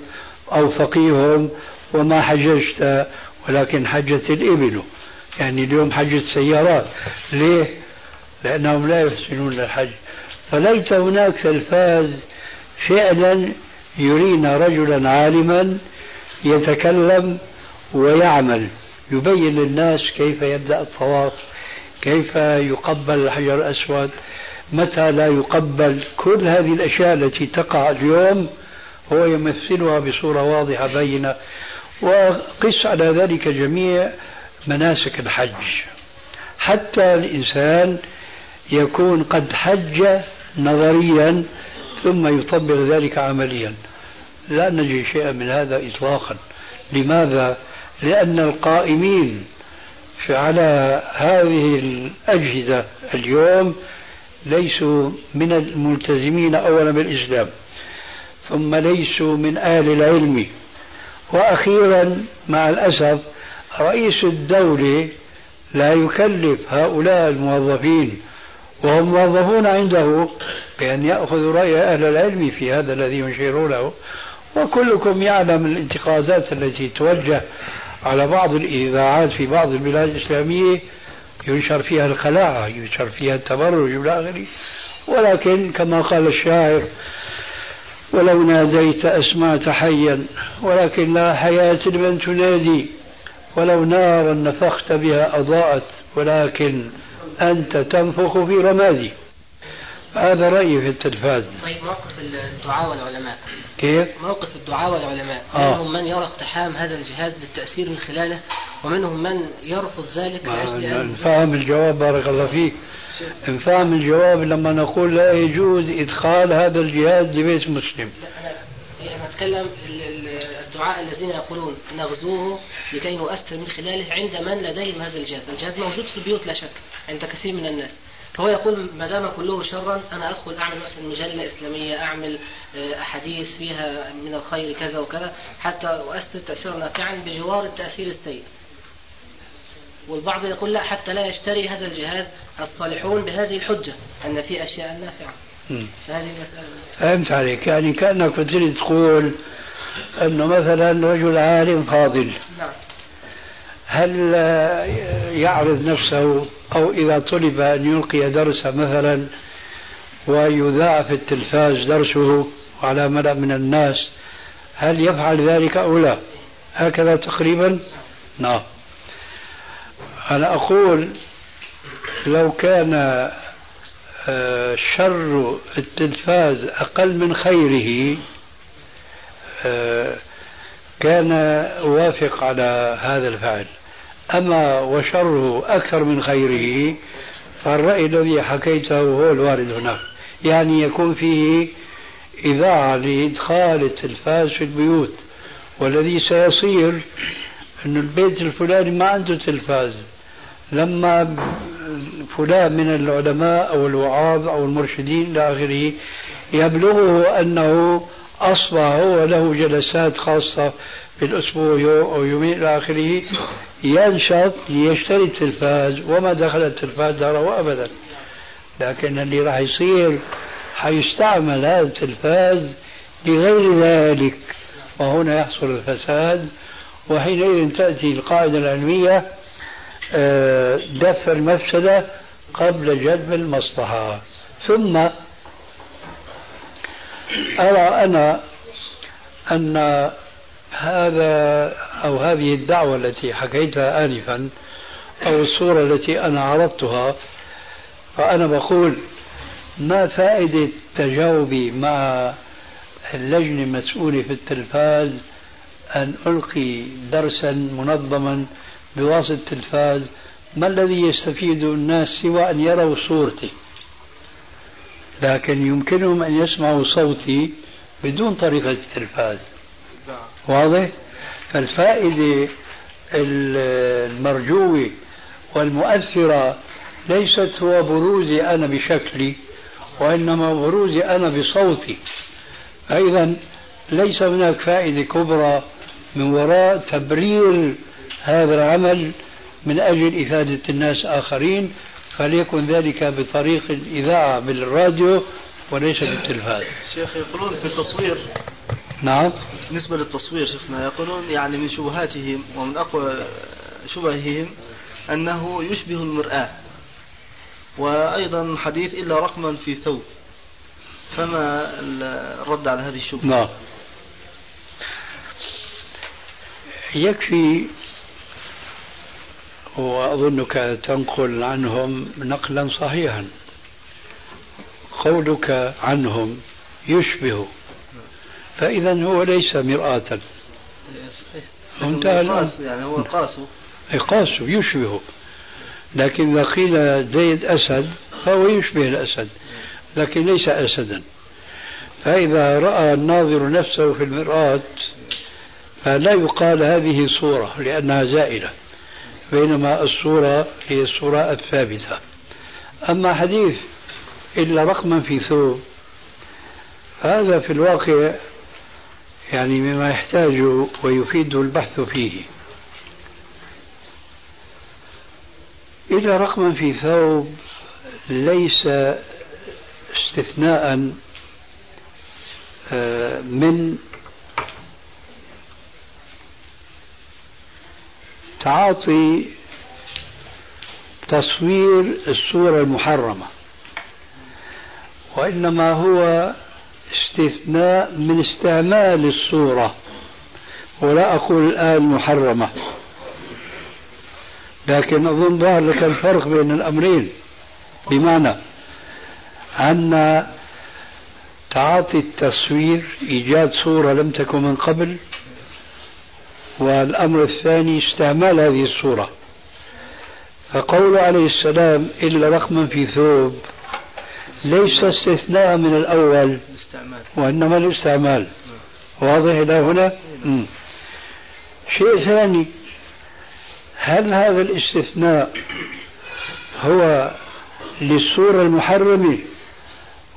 [SPEAKER 2] أو فقيههم وما حججت ولكن حجت الإبل. يعني اليوم حجت سيارات. ليه؟ لأنهم لا يحسنون الحج. فليت هناك تلفاز فعلا يرينا رجلا عالما يتكلم ويعمل يبين للناس كيف يبدأ الطواف كيف يقبل الحجر الأسود متى لا يقبل. كل هذه الأشياء التي تقع اليوم هو يمثلها بصورة واضحة بينة. وقس على ذلك جميع مناسك الحج. حتى الإنسان يكون قد حج نظريا ثم يطبق ذلك عمليا. لا نجد شيئا من هذا إطلاقا. لماذا؟ لأن القائمين على هذه الأجهزة اليوم ليسوا من الملتزمين أولا بالإسلام ثم ليسوا من أهل العلم. وأخيرا مع الأسف رئيس الدولة لا يكلف هؤلاء الموظفين وهم موظفون عنده بأن يأخذوا رأي أهل العلم في هذا الذي ينشرونه. وكلكم يعلم الانتقادات التي توجه على بعض الإذاعات في بعض البلاد الإسلامية ينشر فيها الخلاعة ينشر فيها التبرج إلى آخره. ولكن كما قال الشاعر ولو ناديت أسمعت حيا ولكن لا حياة لمن تنادي. ولو نارا نفخت بها أضاءت ولكن أنت تنفخ في رمادي. هذا رأيي في التلفاز
[SPEAKER 3] طيب موقف الدعاء والعلماء
[SPEAKER 2] كيف؟
[SPEAKER 3] موقف الدعاء والعلماء
[SPEAKER 2] آه.
[SPEAKER 3] منهم من يرى اقتحام هذا الجهاز للتأثير من خلاله ومنهم من يرفض ذلك
[SPEAKER 2] نفهم الجواب بارك الله فيك نفهم الجواب لما نقول لا يجوز إدخال هذا الجهاز لبيت مسلم
[SPEAKER 3] أنا أنا أتكلم ال- ال- الدعاء الذين يقولون نغزوه لكي نؤثر من خلاله عند من لديهم هذا الجهاز، الجهاز موجود في البيوت لا شك عند كثير من الناس. فهو يقول ما دام كله شرا أنا أدخل أعمل مثلا مجلة إسلامية أعمل آه، أحاديث فيها من الخير كذا وكذا حتى أؤثر تاثيرا نافعا بجوار التأثير السيء. والبعض يقول لا حتى لا يشتري هذا الجهاز الصالحون بهذه الحجة أن في أشياء
[SPEAKER 2] نافعة.
[SPEAKER 3] فهذه المسألة.
[SPEAKER 2] فهمت عليك. يعني كأنك كنت تقول أنه مثلا رجل عالم فاضل.
[SPEAKER 3] نعم.
[SPEAKER 2] هل يعرض نفسه أو إذا طلب أن يلقي درسا مثلا ويذاع في التلفاز درسه على ملأ من الناس هل يفعل ذلك أو لا؟ هكذا تقريبا؟ نعم. أنا أقول لو كان آه، شر التلفاز أقل من خيره آه، كان وافق على هذا الفعل. أما وشره أكثر من خيره فالرأي الذي حكيته هو الوارد هناك. يعني يكون فيه إذاعة لإدخال التلفاز في البيوت والذي سيصير انه البيت الفلاني ما عنده تلفاز. لما فلان من العلماء أو الوعاظ أو المرشدين إلى آخره يبلغه أنه أصبح هو له جلسات خاصة في الأسبوع يوم أو يومين إلى آخره ينشط ليشتري التلفاز وما دخل التلفاز داره ابدا. لكن اللي راح يصير حيستعمل هذا التلفاز لغير ذلك. وهنا يحصل الفساد وحينئذ تأتي القاعدة العلمية آه، دفع المفسدة قبل جلب المصلحة. ثم أرى أنا أن هذا أو هذه الدعوة التي حكيتها آنفا أو الصورة التي أنا عرضتها فأنا بقول ما فائدة تجاوبي مع اللجنة المسؤولة في التلفاز أن ألقي درسا منظما بواسطة التلفاز؟ ما الذي يستفيد الناس سوى أن يروا صورتي؟ لكن يمكنهم أن يسمعوا صوتي بدون طريقة التلفاز. واضح؟ فالفائدة المرجوة والمؤثرة ليست هو بروزي أنا بشكلي وإنما بروزي أنا بصوتي فإذا ليس هناك فائدة كبرى من وراء تبرير هذا العمل من أجل إفادة الناس آخرين فليكن ذلك بطريق الإذاعة بالراديو وليس بالتلفاز
[SPEAKER 4] شيخ يقولون في التصوير
[SPEAKER 2] نعم.
[SPEAKER 4] بالنسبة للتصوير شيخنا يقولون يعني من شبهاتهم ومن أقوى شبههم أنه يشبه المرآة وأيضا حديث إلا رقما في ثوب فما الرد على هذه الشبهة؟
[SPEAKER 2] نعم. يكفي وأظنك تنقل عنهم نقلا صحيحا قولك عنهم يشبه. فإذا هو ليس مرآة.
[SPEAKER 4] انتهى يعني هو قاسه
[SPEAKER 2] قاسه يشبه لكن إذا قيل زيد أسد فهو يشبه الأسد. لكن ليس أسدا. فإذا رأى الناظر نفسه في المرآة فلا يقال هذه صورة لأنها زائلة. بينما الصورة هي الصورة الثابتة. أما حديث إلا رقما في ثوب هذا في الواقع يعني مما يحتاج ويفيد البحث فيه. إلا رقما في ثوب ليس استثناء آه، من تعاطي تصوير الصورة المحرمة وإنما هو استثناء من استعمال الصورة. ولا أقول الآن محرمة. لكن أظن ظهر لك الفرق بين الأمرين. بمعنى أن تعاطي التصوير إيجاد صورة لم تكن من قبل والأمر الثاني استعمال هذه الصورة. فقول عليه السلام إلا رقما في ثوب ليس استثناء من الأول وإنما الاستعمال. واضح إلى هنا؟ م. شيء ثاني هل هذا الاستثناء هو للصورة المحرمة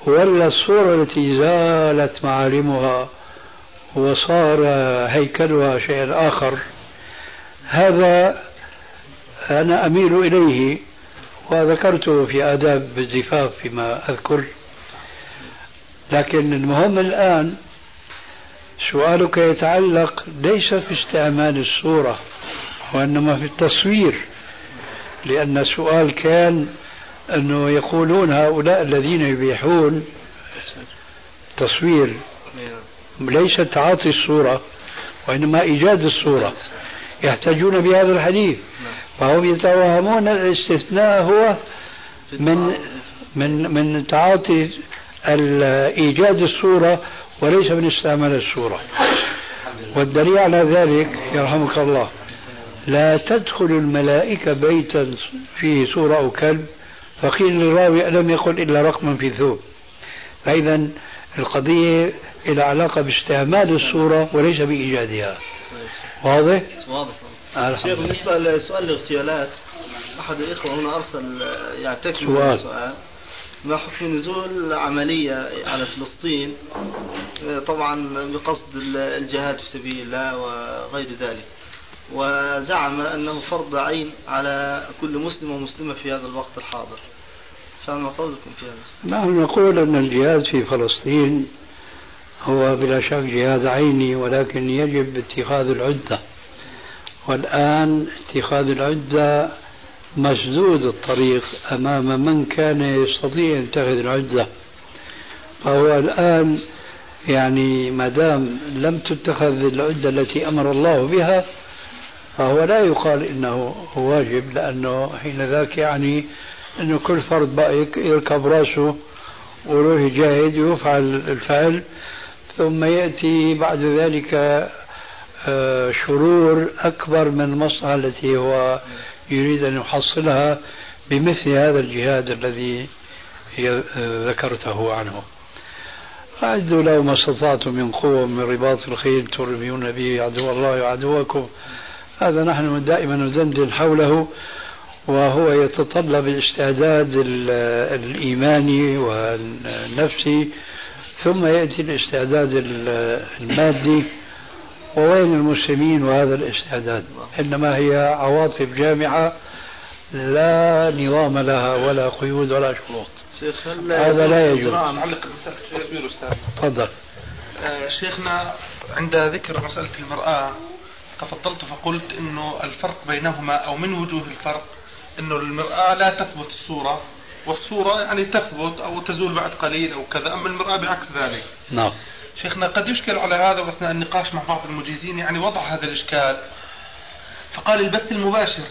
[SPEAKER 2] ولا الصورة التي زالت معالمها وصار هيكلها شيء آخر؟ هذا أنا أميل إليه. وذكرته في آداب الزفاف فيما أذكر. لكن المهم الآن سؤالك يتعلق ليس في استعمال الصورة وإنما في التصوير لأن السؤال كان أنه يقولون هؤلاء الذين يبيحون تصوير ليس تعاطي الصورة وإنما إيجاد الصورة. يحتاجون بهذا الحديث. فهم يتوهمون الاستثناء هو من من من تعاطي إيجاد الصورة وليس من استعمال الصورة. والدليل على ذلك يرحمك الله لا تدخل الملائكة بيتا فيه صورة أو كلب. فقيل للراوي ألم يقل إلا رقما في ثوب. فإذا القضية إلى علاقة باستعمال الصورة وليس بإيجادها. واضح؟
[SPEAKER 4] واضح شيخ بالنسبة لسؤال الاغتيالات أحد الإخوة هنا أرسل يعتكف
[SPEAKER 2] سؤال.
[SPEAKER 4] سؤال ما حكم نزول عملية على فلسطين طبعا بقصد الجهاد في سبيل الله وغير ذلك وزعم أنه فرض عين على كل مسلم ومسلمة في هذا الوقت الحاضر فما قولكم في هذا؟
[SPEAKER 2] نحن نقول أن الجهاد في فلسطين هو بلا شك جهاد عيني ولكن يجب اتخاذ العدة. والآن اتخاذ العدة مسدود الطريق أمام من كان يستطيع أن يتخذ العدة. فهو الآن يعني ما دام لم تتخذ العدة التي أمر الله بها فهو لا يقال إنه واجب لأنه حين ذاك يعني أنه كل فرد بقى يركب رأسه ويروح يجاهد ويفعل الفعل. ثم يأتي بعد ذلك آه، شرور أكبر من المصلحة التي هو يريد أن يحصلها بمثل هذا الجهاد الذي ذكرته عنه. أعدوا له ما استطعتم من قوة من رباط الخيل ترميون به عدو الله وعدوكم. هذا نحن دائما ندندن حوله وهو يتطلب الاستعداد الإيماني والنفسي ثم يأتي الاستعداد المادي ووين المسلمين وهذا الاستعداد؟ إنما هي عواطف جامعة لا نظام لها ولا قيود ولا شروط. هذا لا يجوز؟
[SPEAKER 5] علق مسألة التصوير أستاذ.
[SPEAKER 2] تفضل.
[SPEAKER 5] آه، شيخنا عند ذكر مسألة المرآة تفضلت فقلت إنه الفرق بينهما أو من وجوه الفرق إنه المرآة لا تثبت الصورة والصورة يعني تثبت أو تزول بعد قليل أو كذا أما المرآة بعكس ذلك.
[SPEAKER 2] نعم.
[SPEAKER 5] شيخنا قد يشكل على هذا اثناء النقاش مع بعض المجيزين يعني وضع هذا الإشكال. فقال البث المباشر.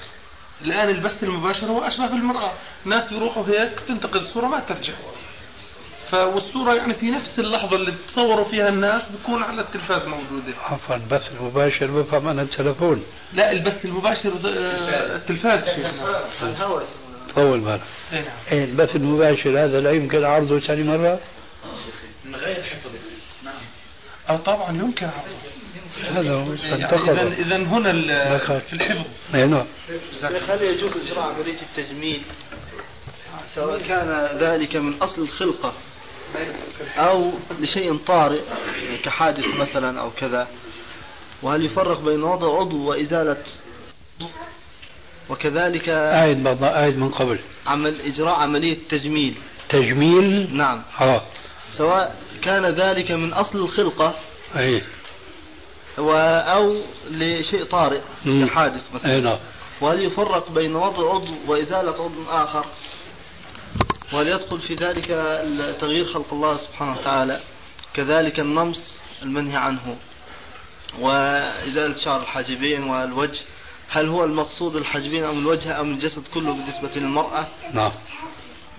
[SPEAKER 5] الآن البث المباشر هو أشبه بالمرأة، ناس يروحوا هيك تنتقد الصورة ما ترجع. والصورة يعني في نفس اللحظة اللي تصوروا فيها الناس بكون على التلفاز موجودة.
[SPEAKER 2] عفوا البث المباشر بفهم أنا التلفون.
[SPEAKER 5] لا البث المباشر آه، التلفاز. شيخنا.
[SPEAKER 2] طول بالك
[SPEAKER 5] أي نعم.
[SPEAKER 2] إيه البث المباشر هذا لا يمكن عرضه ثاني مرة.
[SPEAKER 5] من غير حفظ. نعم. أو طبعا يمكن عرضه.
[SPEAKER 2] هذا هو
[SPEAKER 5] يعني إذا إذا هنا في الحفظ.
[SPEAKER 2] اي نعم.
[SPEAKER 4] هل يجوز إجراء عملية التجميل سواء كان ذلك من أصل الخلقة أو لشيء طارئ كحادث مثلا أو كذا. وهل يفرق بين وضع عضو وإزالة وكذلك
[SPEAKER 2] أعد أعد من قبل.
[SPEAKER 4] عمل إجراء عملية تجميل.
[SPEAKER 2] تجميل؟
[SPEAKER 4] نعم.
[SPEAKER 2] آه
[SPEAKER 4] سواء كان ذلك من أصل الخلقة
[SPEAKER 2] أي.
[SPEAKER 4] أو لشيء طارئ كحادث مثلا.
[SPEAKER 2] أي نعم.
[SPEAKER 4] وهل يفرق بين وضع عضو وإزالة عضو آخر؟ وهل يدخل في ذلك تغيير خلق الله سبحانه وتعالى؟ كذلك النمص المنهي عنه وإزالة شعر الحاجبين والوجه. هل هو المقصود الحاجبين أم الوجه أم الجسد كله بالنسبة للمرأة؟
[SPEAKER 2] نعم.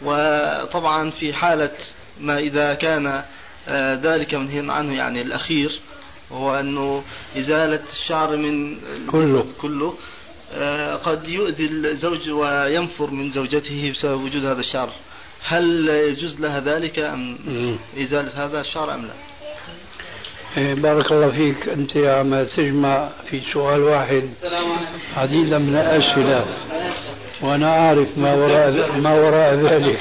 [SPEAKER 4] وطبعا في حالة ما إذا كان آه، ذلك منهي عنه يعني الأخير وهو أنه إزالة الشعر من
[SPEAKER 2] كله.
[SPEAKER 4] كله آه، قد يؤذي الزوج وينفر من زوجته بسبب وجود هذا الشعر. هل يجوز لها ذلك أم إزالة هذا الشعر أم لا؟
[SPEAKER 2] إيه، بارك الله فيك. أنت عم تجمع في سؤال واحد. عديدا من الأسئلة. وأنا أعرف ما وراء ما وراء ذلك.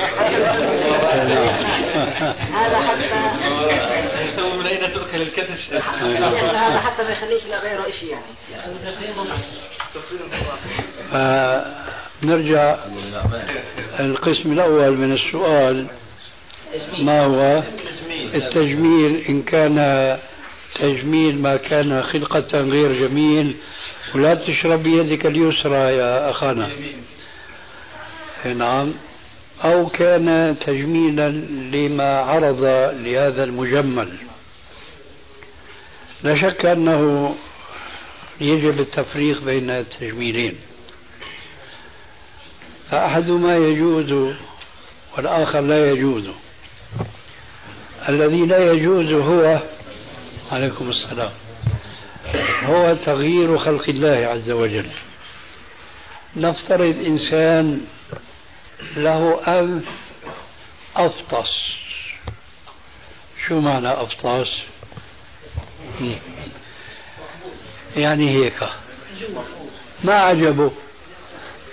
[SPEAKER 6] هذا حتى
[SPEAKER 5] من أين تؤكل الكتف
[SPEAKER 6] هذا حتى ما يخليش لغيره شيء يعني
[SPEAKER 2] نرجع القسم الأول من السؤال. ما هو التجميل إن كان تجميل ما كان خلقة غير جميل. ولا تشرب بيدك اليسرى يا أخانا. نعم. أو كان تجميلا لما عرض لهذا المجمل. لا شك أنه يجب التفريق بين التجميلين. فأحدهما يجوز والآخر لا يجوز. الذي لا يجوز هو عليكم السلام. هو تغيير خلق الله عز وجل. نفترض إنسان له أنف أفطس. شو معنى أفطس؟ يعني هيك. ما عجبه؟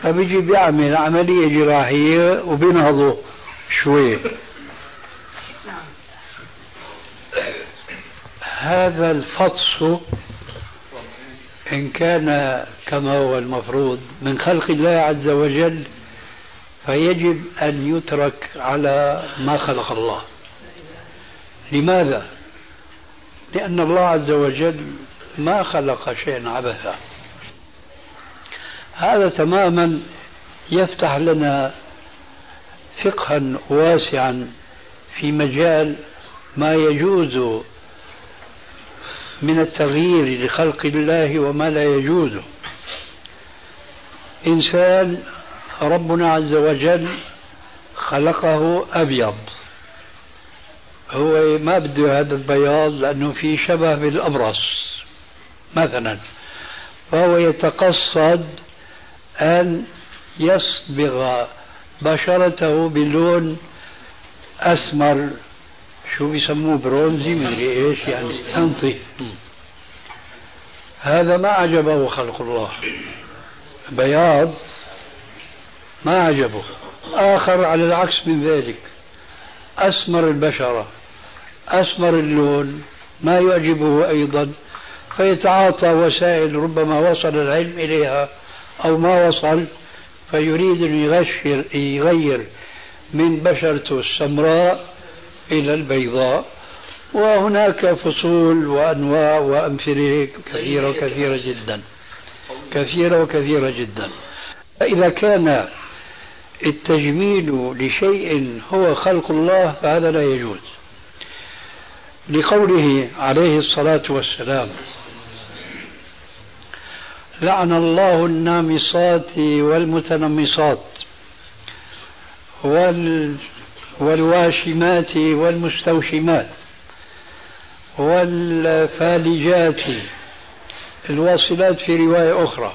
[SPEAKER 2] فبيجي بيعمل عملية جراحية وبينهضه شوي. هذا الفطس إن كان كما هو المفروض من خلق الله عز وجل فيجب أن يترك على ما خلق الله لماذا؟ لأن الله عز وجل ما خلق شيئا عبثا هذا تماما يفتح لنا فقها واسعا في مجال ما يجوز من التغيير لخلق الله وما لا يجوز. إنسان ربنا عز وجل خلقه أبيض. هو ما بده هذا البياض لأنه في شبه بالأبرص مثلا. فهو يتقصد أن يصبغ بشرته بلون أسمر. شو بيسموه برونزي مدري إيش يعني؟ انطي هذا ما عجبه خلق الله. بياض ما عجبه آخر على العكس من ذلك. أسمر البشرة أسمر اللون ما يعجبه أيضا. فيتعاطى وسائل ربما وصل العلم إليها أو ما وصل فيريد أن يغشر يغير من بشرته السمراء إلى البيضاء وهناك فصول وأنواع وأمثلة كثيرة وكثيرة جدا. كثيرة وكثيرة جدا. فإذا كان التجميل لشيء هو خلق الله فهذا لا يجوز. لقوله عليه الصلاة والسلام لعن الله النامصات والمتنمصات وال والواشمات والمستوشمات والفالجات الواصلات في رواية أخرى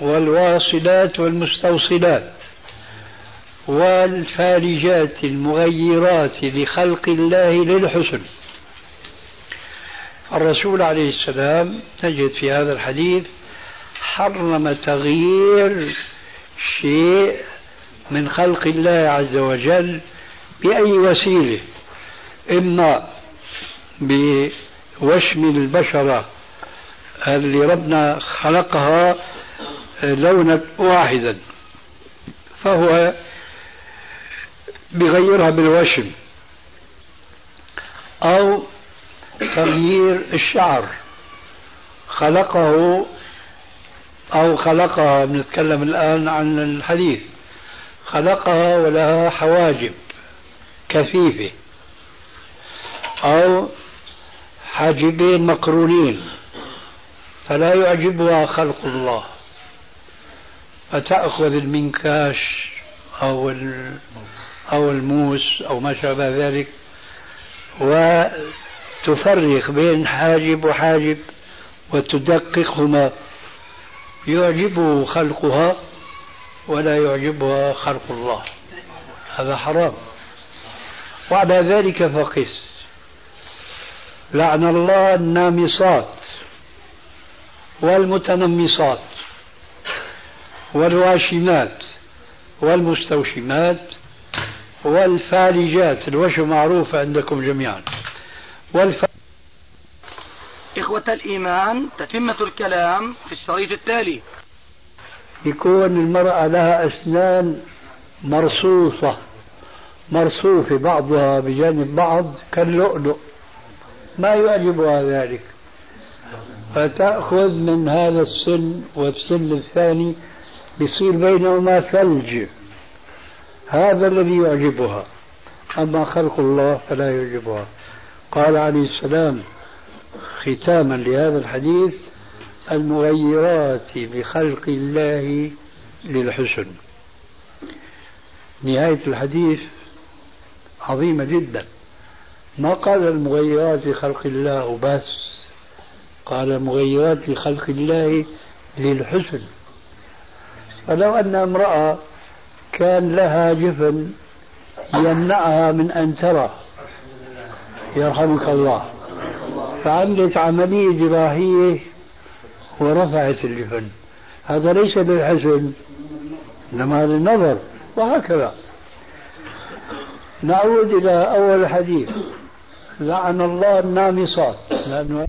[SPEAKER 2] والواصلات والمستوصلات والفالجات المغيرات لخلق الله للحسن. الرسول عليه السلام نجد في هذا الحديث حرم تغيير شيء من خلق الله عز وجل بأي وسيلة؟ إما بوشم البشرة اللي ربنا خلقها لونا واحدا فهو بغيرها بالوشم أو تغيير الشعر. خلقه أو خلقها بنتكلم الآن عن الحديث. خلقها ولها حواجب كثيفة أو حاجبين مقرونين فلا يعجبها خلق الله. فتأخذ المنكاش أو أو الموس أو ما شابه ذلك وتفرق بين حاجب وحاجب وتدققهما. يعجبه خلقها ولا يعجبها خلق الله. هذا حرام. وعلى ذلك فقس. لعن الله النامصات والمتنمصات والواشمات والمستوشمات والفالجات الوشم معروفة عندكم جميعا. والف...
[SPEAKER 1] إخوة الإيمان تتمة الكلام في الشريط التالي.
[SPEAKER 2] يكون المرأة لها أسنان مرصوصة مرصوفة بعضها بجانب بعض كاللؤلؤ. ما يعجبها ذلك. فتأخذ من هذا السن والسن الثاني بيصير بينهما ثلج. هذا الذي يعجبها. أما خلق الله فلا يعجبها. قال عليه السلام ختاما لهذا الحديث المغيرات بخلق الله للحسن. نهاية الحديث عظيمة جدا. ما قال المغيرات لخلق الله وبس قال المغيرات لخلق الله للحسن. فلو أن امرأة كان لها جفن يمنعها من أن ترى يرحمك الله. فعملت عملية جراحية ورفعت الجفن هذا ليس للحزن إنما للنظر وهكذا. نعود إلى أول الحديث لعن الله النامصات. لأنه